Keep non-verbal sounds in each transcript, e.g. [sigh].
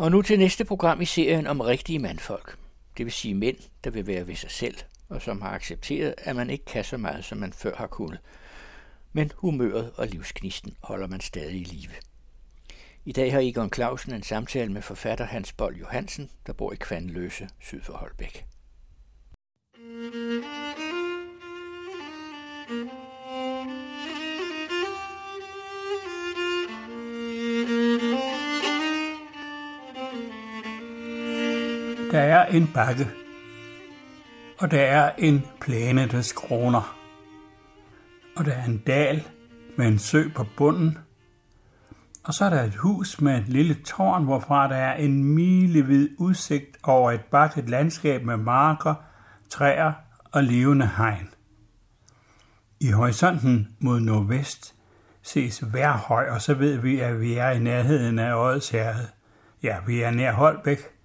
Og nu til næste program i serien om rigtige mandfolk. Det vil sige mænd, der vil være ved sig selv, og som har accepteret, at man ikke kan så meget, som man før har kunnet. Men humøret og livsknisten holder man stadig i live. I dag har Egon Clausen en samtale med forfatter Hans Bold Johansen, der bor i Kvandløse syd for Holbæk. Der er en bakke, og der er en plæne, der skråner. Og der er en dal med en sø på bunden. Og så er der et hus med et lille tårn, hvorfra der er en milevid udsigt over et bakket landskab med marker, træer og levende hegn. I horisonten mod nordvest ses Værhøj, og så ved vi, at vi er i nærheden af Odsherred. Ja, vi er nær Holbæk.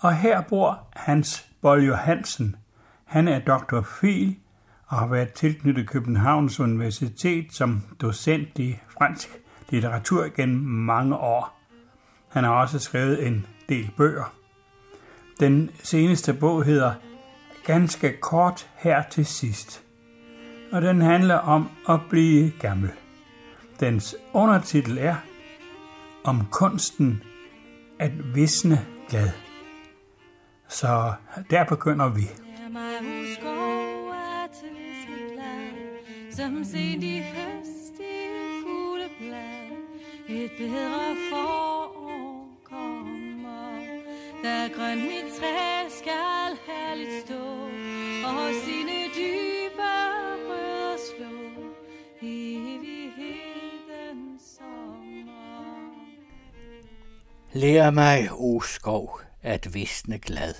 Og her bor Hans Boll Johansen. Han er doktor Fil og har været tilknyttet Københavns Universitet som docent i fransk litteratur gennem mange år. Han har også skrevet en del bøger. Den seneste bog hedder Ganske kort her til sidst, og den handler om at blive gammel. Dens undertitel er Om kunsten at visne glad. Så der begynder vi. som sent i høst i gule blad. Et bedre forår kommer, da grønt mit træ skal herligt stå, og sine dybe rødder slå i evigheden sommer. Lær mig, o skov, at visne glad,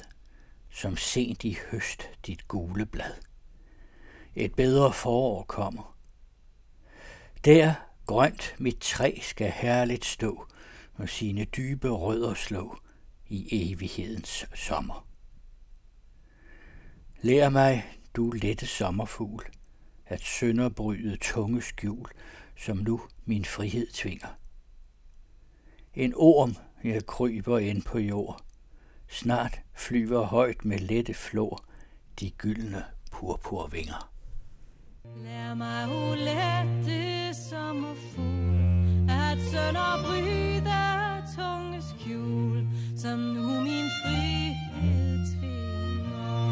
som sent i høst dit gule blad. Et bedre forår kommer. Der grønt mit træ skal herligt stå, og sine dybe rødder slå i evighedens sommer. Lær mig, du lette sommerfugl, at sønderbryde tunge skjul, som nu min frihed tvinger. En orm, jeg kryber ind på jord, snart flyver højt med lette flår de gyldne purpurvinger. Lær mig ulette lette sommerfugl, at sønderbryde tunge skjul, som nu min frihed tvinger.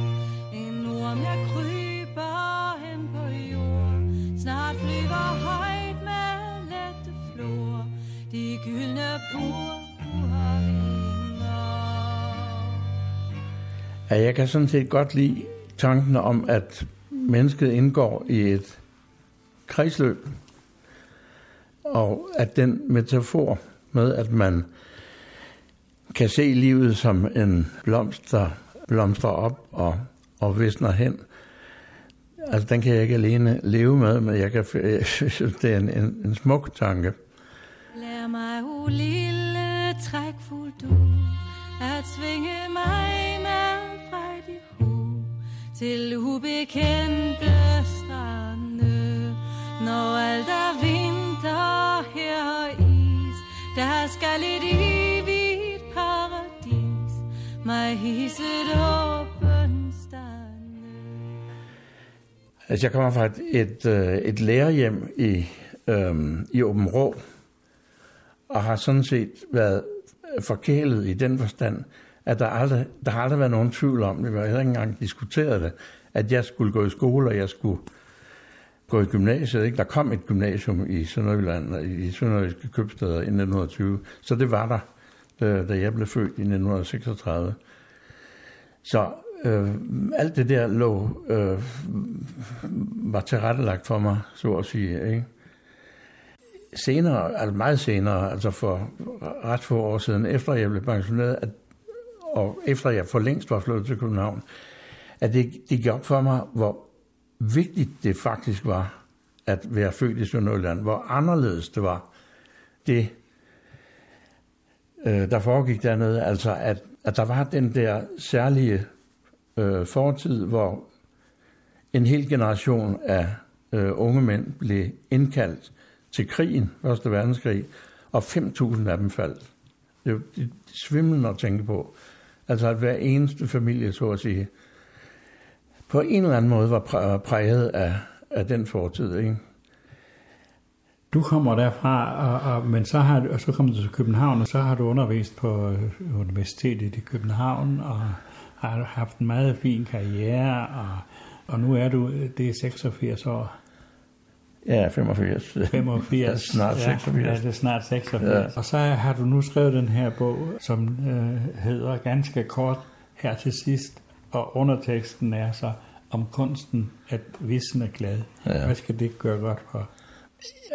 En orm, jeg kryber hen på jord, snart flyver højt med lette flor, de gyldne purpurvinger. Ja, jeg kan sådan set godt lide tanken om, at mennesket indgår i et kredsløb, og at den metafor med, at man kan se livet som en blomst, der blomstrer op og, og visner hen, altså den kan jeg ikke alene leve med, men jeg, kan, [laughs] jeg synes, det er en, en, en smuk tanke. Lær mig, o lille trækfuld du, at svinge mig til ubekendte strande. Når alt er vinter her og is, der skal et evigt paradis mig hisse et åbent stande. Altså, jeg kommer fra et, et, øh, et lærerhjem i, øhm, i Åben Rå, og har sådan set været forkælet i den forstand, at der aldrig, der har aldrig været nogen tvivl om, vi har heller ikke engang diskuteret det, at jeg skulle gå i skole, og jeg skulle gå i gymnasiet. Ikke? Der kom et gymnasium i Sønderjylland, i Sønderjyske købsteder i 1920, så det var der, da, da jeg blev født i 1936. Så øh, alt det der lå, øh, var tilrettelagt for mig, så at sige. Ikke? Senere, altså meget senere, altså for ret få år siden, efter jeg blev pensioneret, at, og efter jeg for længst var flyttet til København, at det, det gik op for mig, hvor vigtigt det faktisk var at være født i Sønderjylland, hvor anderledes det var, det øh, der foregik dernede, altså at, at der var den der særlige øh, fortid, hvor en hel generation af øh, unge mænd blev indkaldt til krigen, Første Verdenskrig, og 5.000 af dem faldt. Det er jo svimlende at tænke på. Altså at hver eneste familie, så at sige, på en eller anden måde var præget af, af den fortid. Ikke? Du kommer derfra, og, og, men så, har, og så kommer du til København, og så har du undervist på øh, universitetet i København, og har haft en meget fin karriere, og, og nu er du, det er 86 år. Ja, 85. 85. [laughs] snart 86. Ja, det er snart 86. Ja. Og så har du nu skrevet den her bog, som øh, hedder ganske kort her til sidst, og underteksten er så om kunsten at visne glad. Ja. Hvad skal det gøre godt for?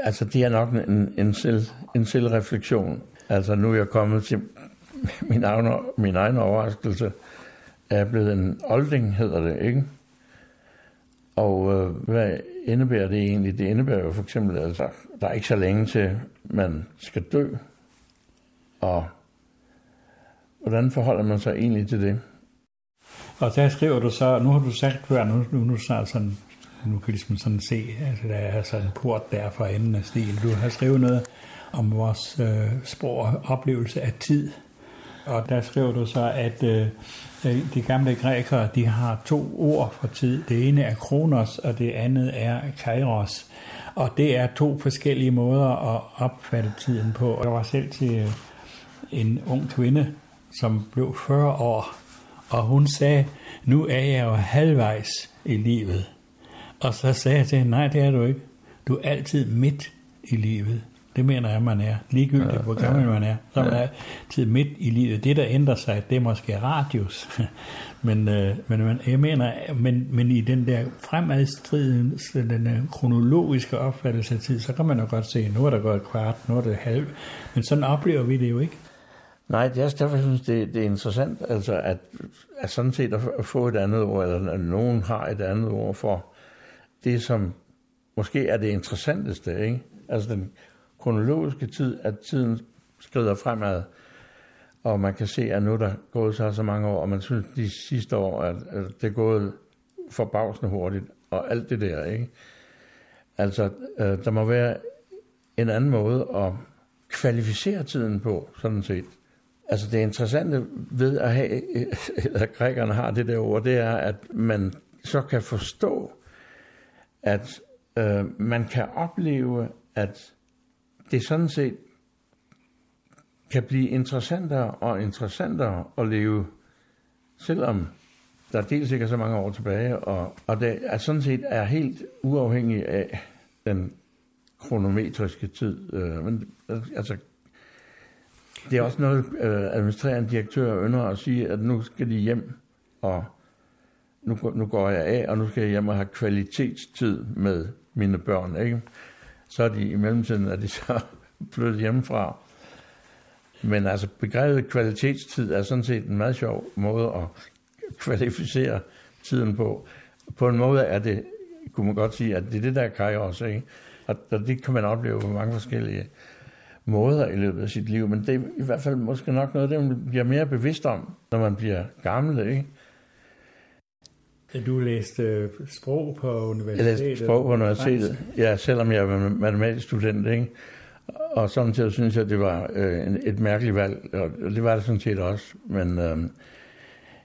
Altså, det er nok en, en, selv, en selvreflektion. Altså, nu er jeg kommet til [laughs] min egen, min egen overraskelse. Jeg er blevet en olding, hedder det, ikke? Og øh, hvad indebærer det egentlig? Det indebærer jo for eksempel, at altså, der er ikke så længe til, man skal dø. Og hvordan forholder man sig egentlig til det? Og der skriver du så, nu har du sagt før, nu, nu, nu snart sådan, nu kan ligesom sådan se, altså der er altså en port der for enden af stilen. Du har skrevet noget om vores øh, sprog oplevelse af tid. Og der skriver du så, at øh, Øh, de gamle grækere, de har to ord for tid. Det ene er kronos, og det andet er kairos. Og det er to forskellige måder at opfatte tiden på. Jeg var selv til øh, en ung kvinde, som blev 40 år, og hun sagde, nu er jeg jo halvvejs i livet. Og så sagde jeg til hende, nej, det er du ikke. Du er altid midt i livet. Det mener jeg, man er. Ligegyldigt, ja, hvor gammel ja, man er. Så ja. man er altid midt i livet. Det, der ændrer sig, det er måske radius. [laughs] men, øh, men jeg mener, men, men i den der fremadstriden, den kronologiske opfattelse af tid, så kan man jo godt se, nu er der gået et kvart, nu er det halv. Men sådan oplever vi det jo ikke. Nej, det er derfor, jeg synes, det, det er interessant, altså at, at sådan set at få et andet ord, eller at nogen har et andet ord for det, som måske er det interessanteste, ikke? Altså den kronologiske tid, at tiden skrider fremad, og man kan se, at nu der gået så så mange år, og man synes de sidste år, at, at det er gået forbavsende hurtigt, og alt det der, ikke? Altså, øh, der må være en anden måde at kvalificere tiden på, sådan set. Altså det interessante ved at have, [laughs] at grækerne har det der ord, det er, at man så kan forstå, at øh, man kan opleve, at det sådan set kan blive interessantere og interessantere at leve, selvom der er dels ikke så mange år tilbage, og, og det er sådan set er helt uafhængig af den kronometriske tid. Øh, men altså, det er også noget, øh, administrerende direktør ynder at sige, at nu skal de hjem, og nu, nu går jeg af, og nu skal jeg hjem og have kvalitetstid med mine børn. Ikke? Så er de i mellemtiden, at de så [laughs] flyttet hjemmefra. Men altså begrebet kvalitetstid er sådan set en meget sjov måde at kvalificere tiden på. På en måde er det, kunne man godt sige, at det er det, der er kairos, ikke? Og det kan man opleve på mange forskellige måder i løbet af sit liv, men det er i hvert fald måske nok noget, det man bliver mere bevidst om, når man bliver gammel, ikke? Du læste øh, sprog på universitetet? Jeg læste sprog på universitetet, ja, selvom jeg var matematisk student, ikke? Og samtidig synes jeg, det var øh, et mærkeligt valg, og det var det sådan set også. Men øh,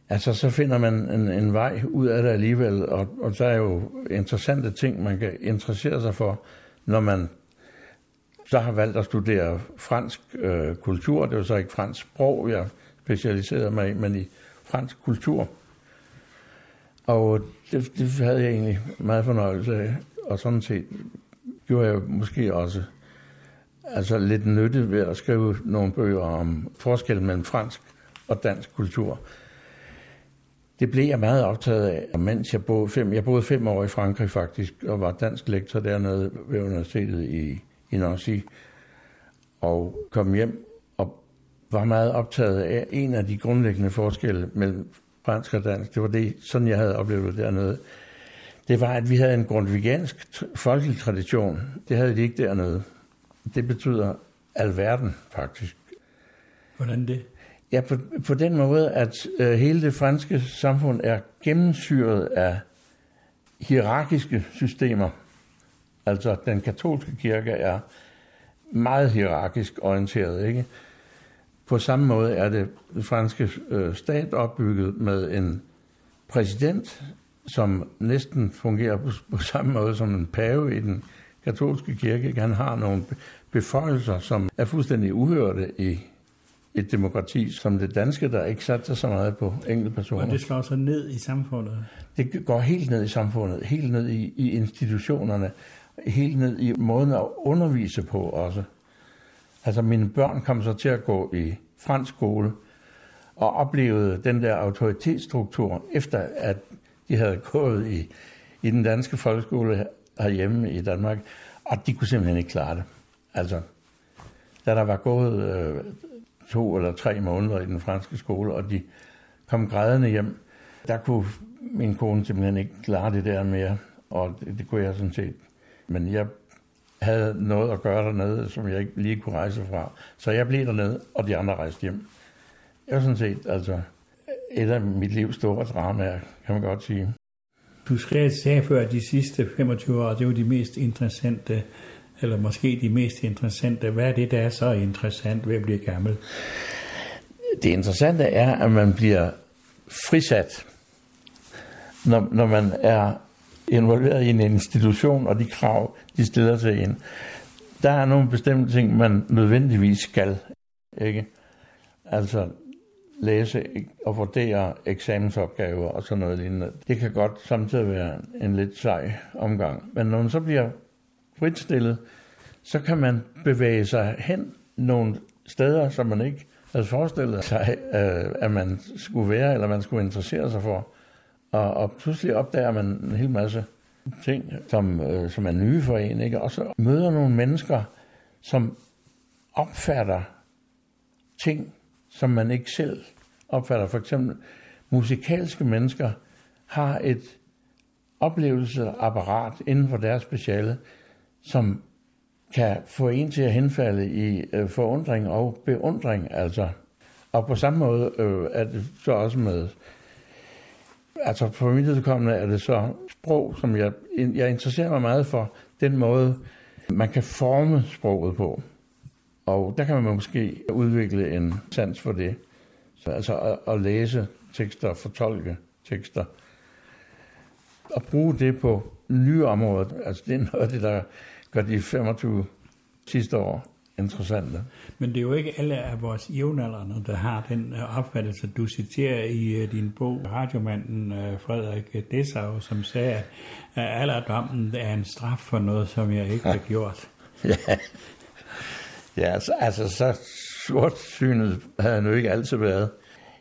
altså, så finder man en, en vej ud af det alligevel, og, og der er jo interessante ting, man kan interessere sig for, når man så har valgt at studere fransk øh, kultur. Det var så ikke fransk sprog, jeg specialiserede mig i, men i fransk kultur. Og det, det havde jeg egentlig meget fornøjelse af, og sådan set gjorde jeg måske også altså lidt nyttigt ved at skrive nogle bøger om forskellen mellem fransk og dansk kultur. Det blev jeg meget optaget af, mens jeg boede fem, jeg boede fem år i Frankrig faktisk, og var dansk lektor dernede ved universitetet i, i Nancy, og kom hjem og var meget optaget af en af de grundlæggende forskelle mellem fransk og dansk. Det var det, sådan jeg havde oplevet det dernede. Det var, at vi havde en grundvigansk folkelig tradition. Det havde de ikke dernede. Det betyder alverden, faktisk. Hvordan det? Ja, på, på den måde, at øh, hele det franske samfund er gennemsyret af hierarkiske systemer. Altså, den katolske kirke er meget hierarkisk orienteret, ikke? På samme måde er det franske øh, stat opbygget med en præsident, som næsten fungerer på, på samme måde som en pave i den katolske kirke. Han har nogle beføjelser, som er fuldstændig uhørte i et demokrati som det danske, der ikke satser så meget på enkelte personer. Og det slår sig ned i samfundet? Det går helt ned i samfundet, helt ned i, i institutionerne, helt ned i måden at undervise på også. Altså mine børn kom så til at gå i fransk skole og oplevede den der autoritetsstruktur, efter at de havde gået i, i den danske folkeskole herhjemme i Danmark, og de kunne simpelthen ikke klare det. Altså, da der var gået øh, to eller tre måneder i den franske skole, og de kom grædende hjem, der kunne min kone simpelthen ikke klare det der mere, og det, det kunne jeg sådan set. Men jeg havde noget at gøre dernede, som jeg ikke lige kunne rejse fra. Så jeg blev dernede, og de andre rejste hjem. Jeg var sådan set altså et af mit livs store dramaer, kan man godt sige. Du skrev sagde før, at de sidste 25 år, det var de mest interessante, eller måske de mest interessante. Hvad er det, der er så interessant ved at blive gammel? Det interessante er, at man bliver frisat, når, når man er involveret i en institution, og de krav, de stiller til en. Der er nogle bestemte ting, man nødvendigvis skal. Ikke? Altså læse og vurdere eksamensopgaver og sådan noget lignende. Det kan godt samtidig være en lidt sej omgang. Men når man så bliver fritstillet, så kan man bevæge sig hen nogle steder, som man ikke havde forestillet sig, øh, at man skulle være, eller man skulle interessere sig for. Og, og pludselig opdager man en hel masse ting, som, øh, som er nye for en, ikke? og så møder nogle mennesker, som opfatter ting, som man ikke selv opfatter. For eksempel musikalske mennesker har et oplevelseapparat inden for deres speciale, som kan få en til at henfalde i øh, forundring og beundring. Altså. Og på samme måde øh, er det så også med, altså for mit vedkommende er det så sprog, som jeg, jeg interesserer mig meget for, den måde, man kan forme sproget på. Og der kan man måske udvikle en sans for det. Så altså at, at læse tekster, fortolke tekster, og bruge det på nye områder. Altså det er noget af det, der gør de 25 sidste år interessante. Men det er jo ikke alle af vores jævnaldrende, der har den øh, opfattelse. Du citerer i øh, din bog radiomanden øh, Frederik Dessau, som sagde, at alderdommen er en straf for noget, som jeg ikke har [laughs] gjort. ja, ja altså, altså så sortsynet havde han jo ikke altid været.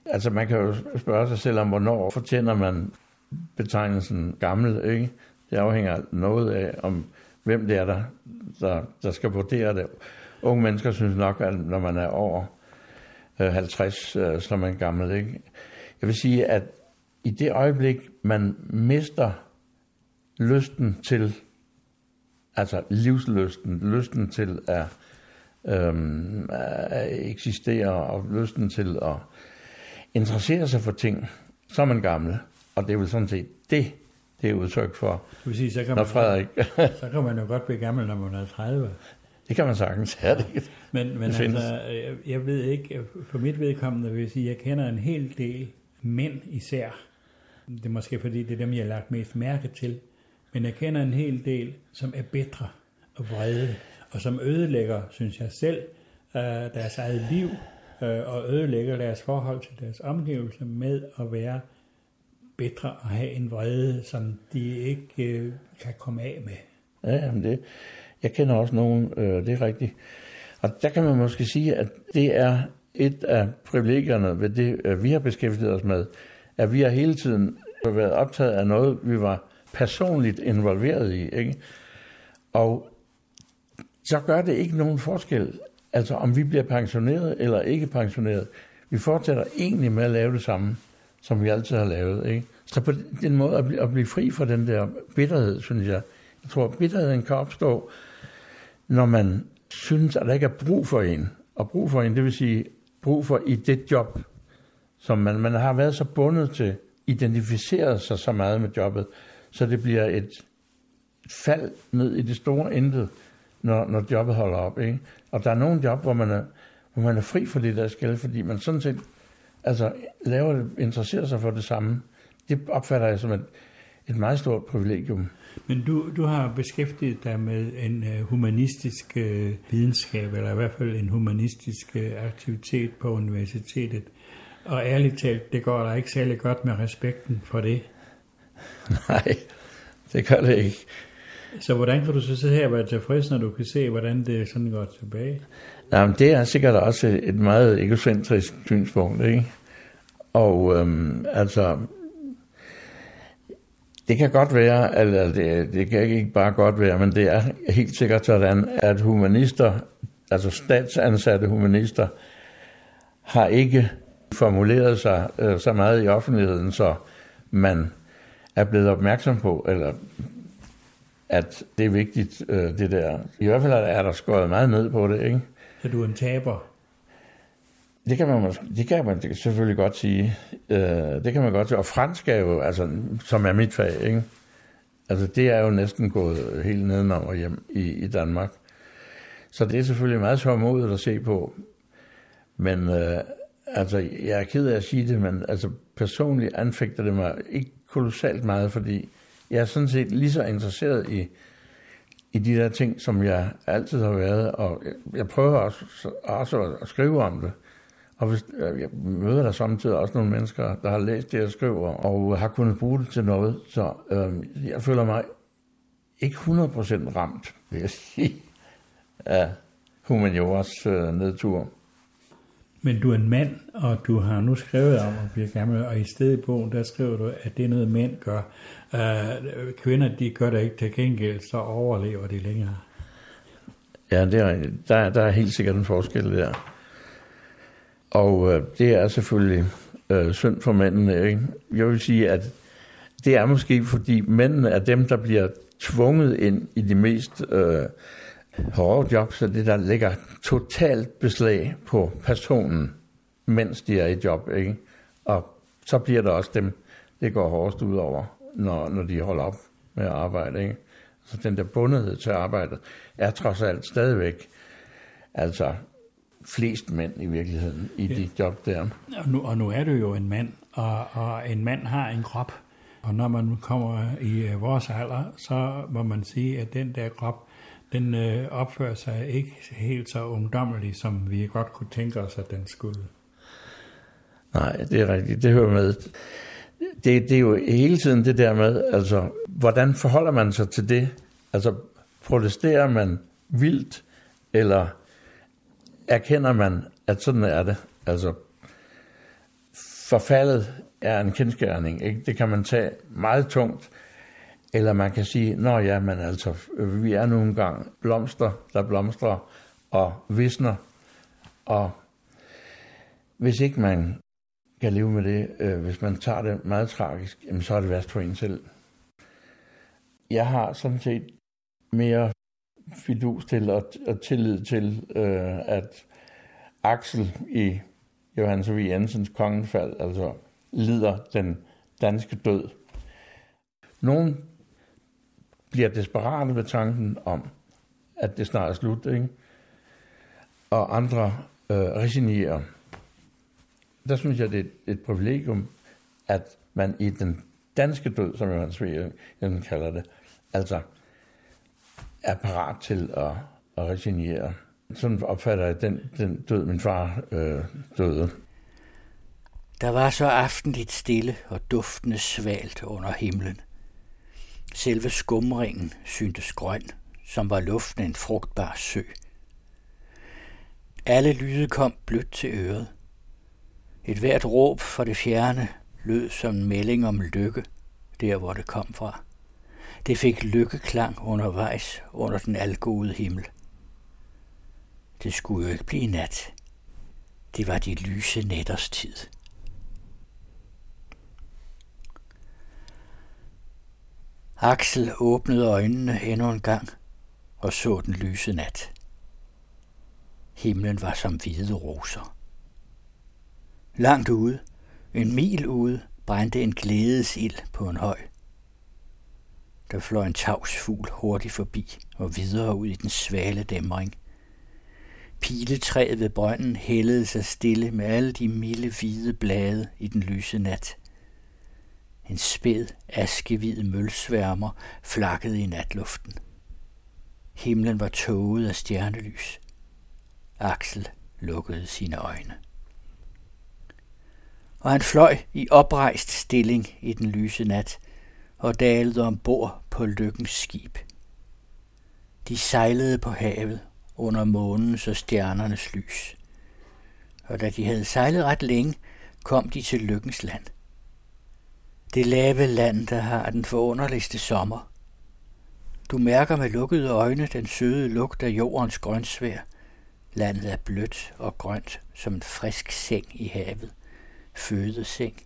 Altså man kan jo spørge sig selv om, hvornår fortjener man betegnelsen gammel, ikke? Det afhænger noget af, om hvem det er, der, der, der skal vurdere det. Unge mennesker synes nok, at når man er over 50, øh, så er man gammel, ikke? Jeg vil sige, at i det øjeblik, man mister lysten til, altså livslysten, lysten til at øhm, at eksistere og lysten til at interessere sig for ting, så er man gammel. Og det er vel sådan set det, det er udtryk for, vil sige, så kan når man, Frederik... [laughs] så kan man jo godt blive gammel, når man er 30. Det kan man sagtens, ja. Det, men men det altså, jeg, jeg ved ikke, for mit vedkommende vil jeg sige, jeg kender en hel del mænd især. Det er måske fordi, det er dem, jeg har lagt mest mærke til. Men jeg kender en hel del, som er bedre og vrede og som ødelægger, synes jeg selv, øh, deres eget liv, øh, og ødelægger deres forhold til deres omgivelser med at være bedre og have en vrede, som de ikke øh, kan komme af med. Ja, men det, jeg kender også nogen, øh, det er rigtigt. Og der kan man måske sige, at det er et af privilegierne ved det, øh, vi har beskæftiget os med, at vi har hele tiden været optaget af noget, vi var personligt involveret i. Ikke? Og så gør det ikke nogen forskel, altså om vi bliver pensioneret eller ikke pensioneret. Vi fortsætter egentlig med at lave det samme, som vi altid har lavet. Ikke? Så på den måde at blive, at blive fri fra den der bitterhed, synes jeg. Jeg tror, at bitterheden kan opstå, når man synes, at der ikke er brug for en. Og brug for en, det vil sige brug for i det job, som man, man har været så bundet til, identificeret sig så meget med jobbet, så det bliver et fald ned i det store intet, når, når jobbet holder op. Ikke? Og der er nogle job, hvor man, er, hvor man er fri for det der skal, fordi man sådan set altså, laver det, interesserer sig for det samme. Det opfatter jeg som et, et meget stort privilegium. Men du, du har beskæftiget dig med en uh, humanistisk uh, videnskab, eller i hvert fald en humanistisk uh, aktivitet på universitetet. Og ærligt talt, det går der ikke særlig godt med respekten for det. [laughs] Nej, det gør det ikke. Så hvordan kan du så sidde her og være tilfreds, når du kan se, hvordan det sådan går tilbage? Jamen, det er sikkert også et meget egocentrisk synspunkt, ikke? Og øhm, altså, det kan godt være, eller det, det kan ikke bare godt være, men det er helt sikkert sådan, at humanister, altså statsansatte humanister, har ikke formuleret sig øh, så meget i offentligheden, så man er blevet opmærksom på, eller at det er vigtigt, øh, det der. I hvert fald er der skåret meget ned på det, ikke? Så du er en taber? Det kan man, det kan man selvfølgelig godt sige. Øh, det kan man godt sige. Og fransk er jo, altså, som er mit fag, ikke? Altså, det er jo næsten gået helt nedenom og hjem i, i Danmark. Så det er selvfølgelig meget sørmodigt at se på. Men øh, altså, jeg er ked af at sige det, men altså, personligt anfægter det mig ikke kolossalt meget, fordi jeg er sådan set lige så interesseret i, i de der ting, som jeg altid har været, og jeg prøver også, også at skrive om det. Og hvis, jeg møder der samtidig også nogle mennesker, der har læst det, jeg skriver, og har kunnet bruge det til noget. Så øh, jeg føler mig ikke 100% ramt, vil jeg sige, af humanioras øh, nedtur. Men du er en mand, og du har nu skrevet om at blive gammel, og i stedet i bogen, der skriver du, at det er noget, mænd gør. Uh, kvinder, de gør det ikke til gengæld, så overlever de længere. Ja, det er, der, der er helt sikkert en forskel der. Og øh, det er selvfølgelig øh, synd for mændene. Ikke? Jeg vil sige, at det er måske, fordi mændene er dem, der bliver tvunget ind i de mest øh, hårde jobs, så det der ligger totalt beslag på personen, mens de er i job. Ikke? Og så bliver der også dem, det går hårdest ud over, når, når de holder op med at arbejde. Ikke? Så den der bundethed til arbejdet er trods alt stadigvæk altså flest mænd i virkeligheden i ja. de job der. Og nu, og nu er du jo en mand, og, og en mand har en krop. Og når man kommer i øh, vores alder, så må man sige, at den der krop, den øh, opfører sig ikke helt så ungdommeligt, som vi godt kunne tænke os, at den skulle. Nej, det er rigtigt. Det hører med. Det, det er jo hele tiden det der med, altså, hvordan forholder man sig til det? Altså, protesterer man vildt, eller erkender man, at sådan er det. Altså, forfaldet er en kendskærning. Ikke? Det kan man tage meget tungt, eller man kan sige, nå ja, men altså, vi er nu engang blomster, der blomstrer og visner, og hvis ikke man kan leve med det, øh, hvis man tager det meget tragisk, jamen, så er det værst for en selv. Jeg har sådan set mere fidus til og, og tillid til, øh, at Axel i Johannes V. Jensens kongefald altså lider den danske død. Nogen bliver desperate ved tanken om, at det snart er slut, ikke? og andre øh, resignerer. Der synes jeg, det er et privilegium, at man i den danske død, som Johannes V. Jensen kalder det, altså er parat til at, at resignere. Sådan opfatter jeg den, den død, min far øh, døde. Der var så aftenligt stille og duftende svalt under himlen. Selve skumringen syntes grøn, som var luften en frugtbar sø. Alle lyde kom blødt til øret. Et hvert råb fra det fjerne lød som en melding om lykke, der hvor det kom fra. Det fik lykkeklang undervejs under den algode himmel. Det skulle jo ikke blive nat. Det var de lyse nætters tid. Axel åbnede øjnene endnu en gang og så den lyse nat. Himlen var som hvide roser. Langt ude, en mil ude, brændte en glædesild på en høj. Der fløj en tavs fugl hurtigt forbi og videre ud i den svale dæmring. Piletræet ved brønden hældede sig stille med alle de milde hvide blade i den lyse nat. En spæd, askehvid mølsværmer flakkede i natluften. Himlen var tåget af stjernelys. Axel lukkede sine øjne. Og han fløj i oprejst stilling i den lyse nat og dalede ombord på lykkens skib. De sejlede på havet under månens og stjernernes lys. Og da de havde sejlet ret længe, kom de til lykkens land. Det lave land, der har den forunderligste sommer. Du mærker med lukkede øjne den søde lugt af jordens grøntsvær. Landet er blødt og grønt som en frisk seng i havet. Fødeseng,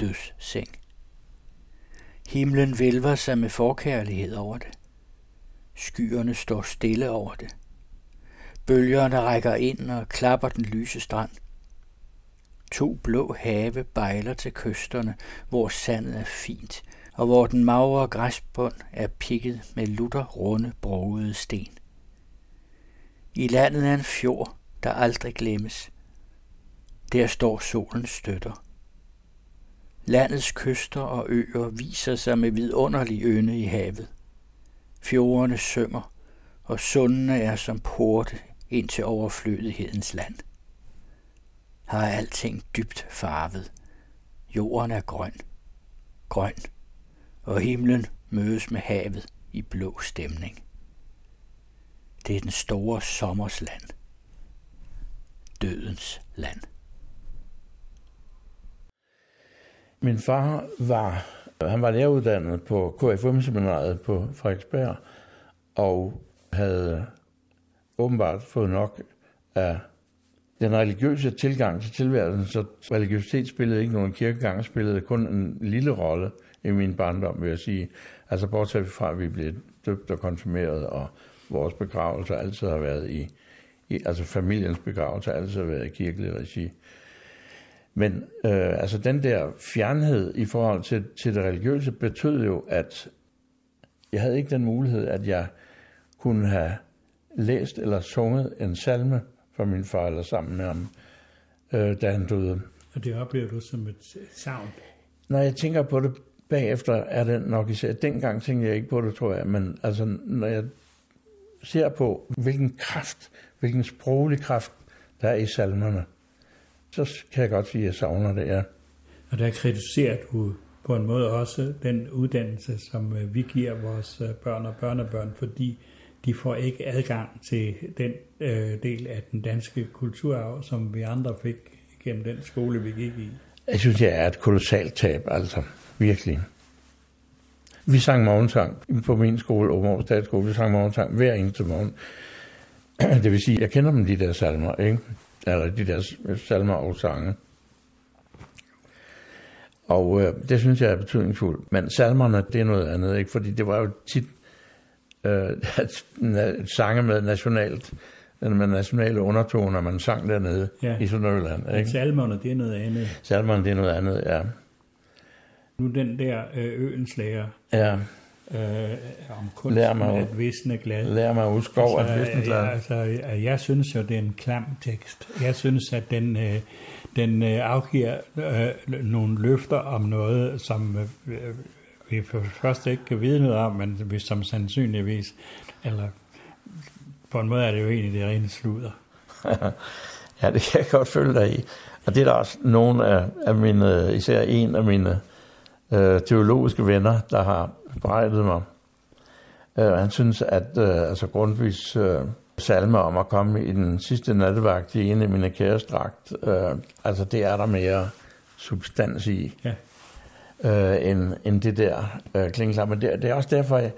dødsseng. Himlen vælver sig med forkærlighed over det. Skyerne står stille over det. Bølgerne rækker ind og klapper den lyse strand. To blå have bejler til kysterne, hvor sandet er fint, og hvor den magre græsbund er pikket med lutter runde brogede sten. I landet er en fjord, der aldrig glemmes. Der står solens støtter. Landets kyster og øer viser sig med vidunderlig ynde i havet. Fjordene synger, og sundene er som porte ind til overflødighedens land. Har alting dybt farvet. Jorden er grøn, grøn, og himlen mødes med havet i blå stemning. Det er den store sommers land. Dødens land. Min far var, han var læreruddannet på KFM-seminariet på Frederiksberg, og havde åbenbart fået nok af den religiøse tilgang til tilværelsen, så religiøsitet spillede ikke nogen kirkegang, spillede kun en lille rolle i min barndom, vil jeg sige. Altså bortset fra, at vi blev døbt og konfirmeret, og vores begravelser altid har været i, i altså familiens begravelser altid har været i kirkelig regi. Men øh, altså den der fjernhed i forhold til, til det religiøse betød jo, at jeg havde ikke den mulighed, at jeg kunne have læst eller sunget en salme for min far, eller sammen med ham, øh, da han døde. Og det oplever du som et savn? Når jeg tænker på det bagefter, er det nok især, dengang tænkte jeg ikke på det, tror jeg, men altså, når jeg ser på, hvilken kraft, hvilken sproglig kraft, der er i salmerne, så kan jeg godt sige, at jeg savner det, ja. Og der kritiserer du på en måde også den uddannelse, som øh, vi giver vores øh, børn og børnebørn, fordi de får ikke adgang til den øh, del af den danske kulturarv, som vi andre fik gennem den skole, vi gik i. Jeg synes, det er et kolossalt tab, altså. Virkelig. Vi sang morgensang på min skole, Åbenborg Statsskole. Vi sang morgensang hver eneste morgen. [clears throat] Det vil sige, jeg kender dem, de der salmer, ikke? Eller de der salmer og sange. Og øh, det synes jeg er betydningsfuldt. Men salmerne, det er noget andet, ikke? Fordi det var jo tit øh, [laughs] sange med nationalt med nationale undertoner, man sang dernede ja. i Sønderjylland. Ikke? Salmerne, det er noget andet. Salmerne, det er noget andet, ja. Nu den der øh, øens lærer, ja. Øh, om kunst lær mig, at visne glad. Lær mig at skov altså, at visne glad. Altså, jeg synes jo, det er en klam tekst. Jeg synes, at den, øh, den øh, afgiver øh, nogle løfter om noget, som øh, vi først ikke kan vide noget om, men vi som sandsynligvis, eller på en måde er det jo egentlig det rene sludder. [laughs] ja, det kan jeg godt følge dig i. Og det er der også nogle af, af mine, især en af mine øh, teologiske venner, der har berettet mig. Øh, han synes, at øh, altså Grundtvigs øh, salme om at komme i den sidste nattevagt i en af mine kærestragt, øh, altså det er der mere substans i. Ja øh, end, end det der øh, klingeklar. Men det, det, er også derfor, jeg,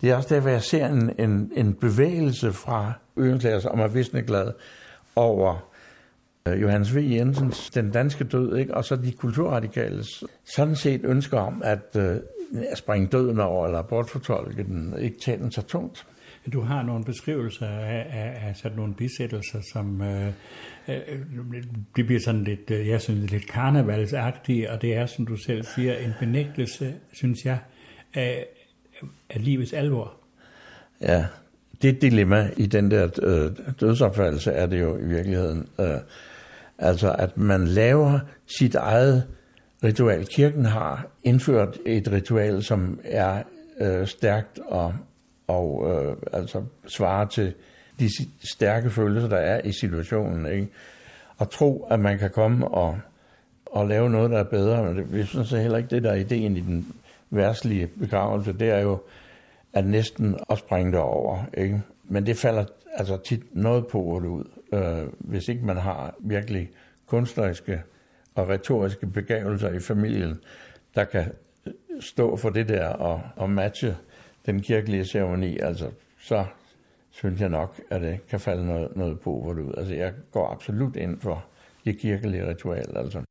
det er også derfor, jeg ser en, en, en bevægelse fra Ørenklager om at visne glad over øh, Johannes V. Jensens Den Danske Død, ikke? og så de kulturradikales sådan set ønsker om at øh, springe døden over, eller bortfortolke den, ikke tage den så tungt. Du har nogle beskrivelser af, af, af sådan nogle bisættelser, som øh, øh, det bliver sådan lidt, øh, jeg synes, lidt karnevalsagtige, og det er, som du selv siger, en benægtelse, synes jeg, af, af livets alvor. Ja, det dilemma i den der øh, dødsopfattelse er det jo i virkeligheden. Øh, altså at man laver sit eget ritual. Kirken har indført et ritual, som er øh, stærkt og, og øh, altså svarer til de stærke følelser, der er i situationen. Ikke? Og tro, at man kan komme og, og lave noget, der er bedre. Men det, jeg synes heller ikke, det der er ideen i den værtslige begravelse, det er jo at næsten at springe derover. Ikke? Men det falder altså tit noget på det ud, øh, hvis ikke man har virkelig kunstneriske og retoriske begavelser i familien, der kan stå for det der og, og matche den kirkelige ceremoni, altså så synes jeg nok, at det kan falde noget, noget på hvor ud. Altså jeg går absolut ind for det kirkelige ritual, altså.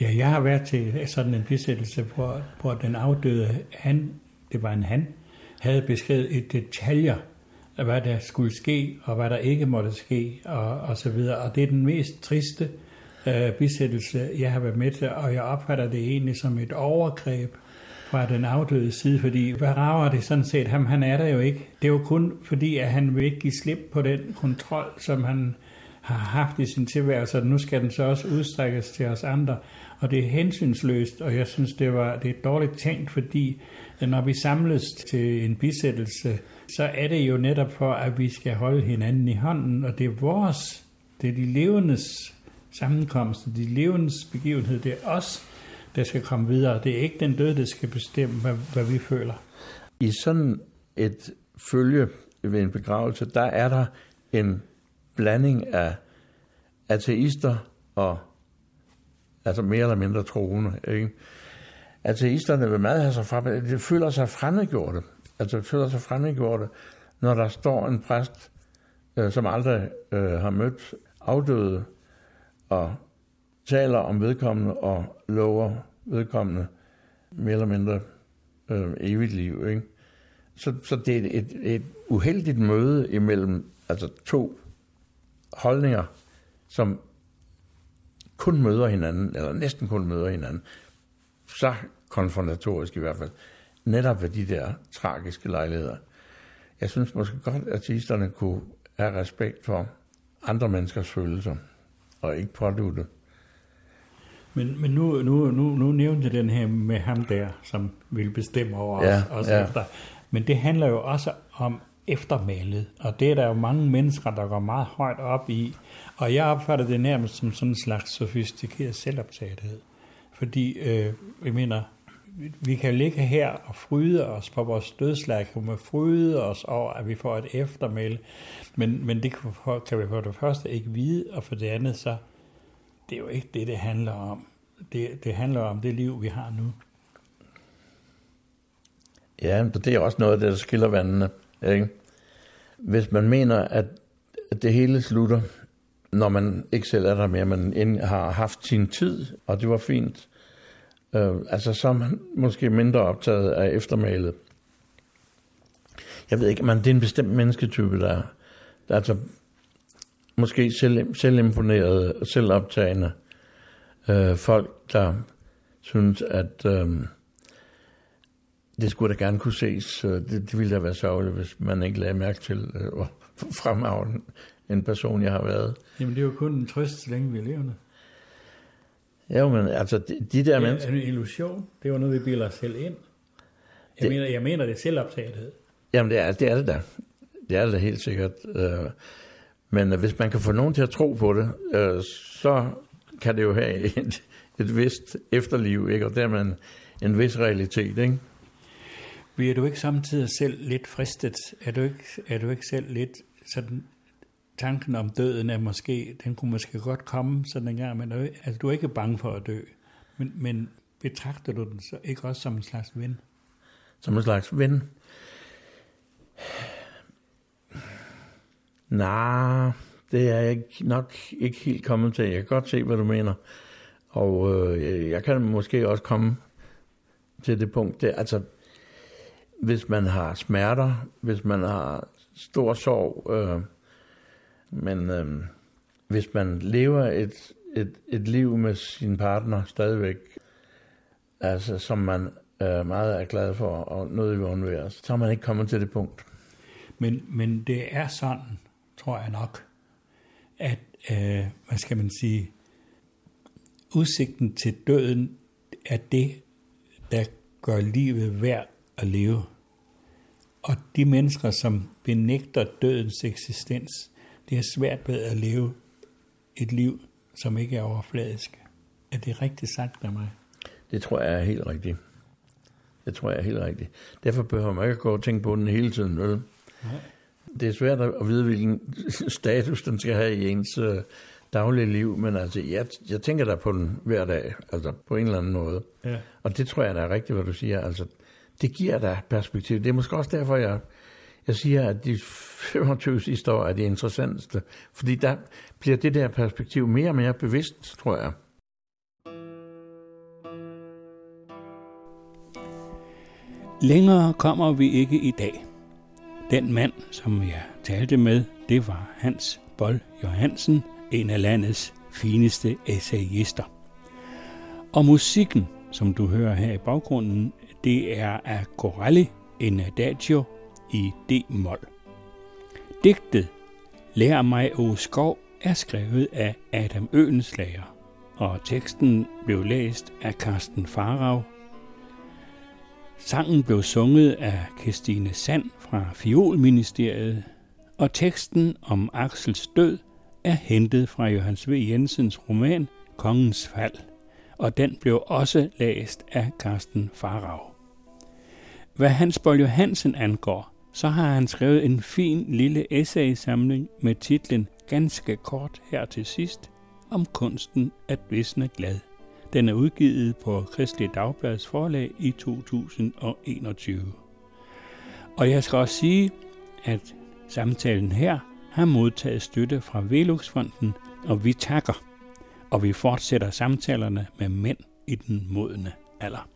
Ja, jeg har været til sådan en bisættelse, hvor, hvor den afdøde han, det var en han, havde beskrevet i detaljer, hvad der skulle ske, og hvad der ikke måtte ske, og, og så videre. Og det er den mest triste øh, Øh, bisættelse, jeg har været med til, og jeg opfatter det egentlig som et overgreb fra den afdøde side, fordi hvad rager det sådan set ham? Han er der jo ikke. Det er jo kun fordi, at han vil ikke give slip på den kontrol, som han har haft i sin tilværelse, og nu skal den så også udstrækkes til os andre. Og det er hensynsløst, og jeg synes, det, var, det er dårligt tænkt, fordi øh, når vi samles til en bisættelse, så er det jo netop for, at vi skal holde hinanden i hånden, og det er vores, det er de levendes sammenkomst, de levendes begivenhed, det er os, der skal komme videre. Det er ikke den døde, der skal bestemme, hvad, hvad vi føler. I sådan et følge ved en begravelse, der er der en blanding af ateister og altså mere eller mindre troende. Ikke? Ateisterne vil meget have sig frem, de føler sig fremmedgjorte. Altså de føler sig fremmedgjorte, når der står en præst, øh, som aldrig øh, har mødt afdøde, og taler om vedkommende og lover vedkommende mere eller mindre øh, evigt liv. Ikke? Så, så det er et, et, uheldigt møde imellem altså to holdninger, som kun møder hinanden, eller næsten kun møder hinanden, så konfrontatorisk i hvert fald, netop ved de der tragiske lejligheder. Jeg synes måske godt, at artisterne kunne have respekt for andre menneskers følelser, og ikke pådute. Men, men nu, nu, nu, nu nævnte jeg den her med ham der, som vil bestemme over ja, os, os ja. efter. Men det handler jo også om eftermælet, og det er der jo mange mennesker, der går meget højt op i. Og jeg opfatter det nærmest som sådan en slags sofistikeret selvoptagethed. Fordi, øh, jeg mener, vi kan ligge her og fryde os på vores dødslag, kan fryde os over, at vi får et eftermæle, men, men det kan vi for det første ikke vide, og for det andet så, det er jo ikke det, det handler om. Det, det handler om det liv, vi har nu. Ja, det er også noget af det, der skiller vandene. Ikke? Hvis man mener, at det hele slutter, når man ikke selv er der mere, man har haft sin tid, og det var fint, øh, altså så er man måske mindre optaget af eftermælet. Jeg ved ikke, men det er en bestemt mennesketype, der, der er altså måske selv, selvimponerede og selvoptagende øh, folk, der synes, at øh, det skulle da gerne kunne ses. Øh, det, det ville da være sørgeligt, hvis man ikke lagde mærke til, øh, hvor fremragende en person jeg har været. Jamen det er jo kun en trøst, så længe vi er levende. Ja, men altså de, de der mennesker... Det er en illusion. Det er jo noget, vi bilder os selv ind. Jeg, det, mener, jeg mener, det er selvoptagethed. Jamen det er det, er det da. Det er det da helt sikkert. Øh, men hvis man kan få nogen til at tro på det, øh, så kan det jo have [laughs] et, et vist efterliv, ikke? og dermed en, en vis realitet. Ikke? Bliver du ikke samtidig selv lidt fristet? Er du ikke, er du ikke selv lidt sådan, tanken om døden er måske, den kunne måske godt komme sådan en gang, men altså, du er ikke bange for at dø. Men, men betragter du den så ikke også som en slags ven? Som en slags ven? Nej, det er jeg nok ikke helt kommet til. Jeg kan godt se, hvad du mener. Og øh, jeg kan måske også komme til det punkt. der. altså, hvis man har smerter, hvis man har stor sorg, øh, men øhm, hvis man lever et, et, et liv med sin partner stadigvæk, altså som man øh, meget er glad for og noget vil undvære, så er man ikke kommet til det punkt. Men, men det er sådan, tror jeg nok, at, øh, hvad skal man sige, udsigten til døden er det, der gør livet værd at leve. Og de mennesker, som benægter dødens eksistens, det er svært ved at leve et liv, som ikke er overfladisk. Er det rigtigt sagt af mig? Det tror jeg er helt rigtigt. Det tror jeg er helt rigtigt. Derfor behøver man ikke gå og tænke på den hele tiden, vel? Nej. Det er svært at vide, hvilken status den skal have i ens uh, daglige liv, men altså, jeg, jeg tænker der på den hver dag, altså på en eller anden måde. Ja. Og det tror jeg, der er rigtigt, hvad du siger. Altså, det giver dig perspektiv. Det er måske også derfor, jeg, jeg siger, at de 25 sidste år er det interessanteste. Fordi der bliver det der perspektiv mere og mere bevidst, tror jeg. Længere kommer vi ikke i dag. Den mand, som jeg talte med, det var Hans Bold Johansen, en af landets fineste essayister. Og musikken, som du hører her i baggrunden, det er af Corelli en adagio i D-mol. Digtet Lær mig o skov er skrevet af Adam Øenslager, og teksten blev læst af Carsten Farag. Sangen blev sunget af Christine Sand fra Fiolministeriet, og teksten om Axels død er hentet fra Johannes V. Jensens roman Kongens Fald, og den blev også læst af Carsten Farag. Hvad Hans Boll Johansen angår, så har han skrevet en fin lille essaysamling med titlen Ganske kort her til sidst om kunsten at visne glad. Den er udgivet på Kristelig Dagblads forlag i 2021. Og jeg skal også sige, at samtalen her har modtaget støtte fra Veluxfonden, og vi takker. Og vi fortsætter samtalerne med mænd i den modne alder.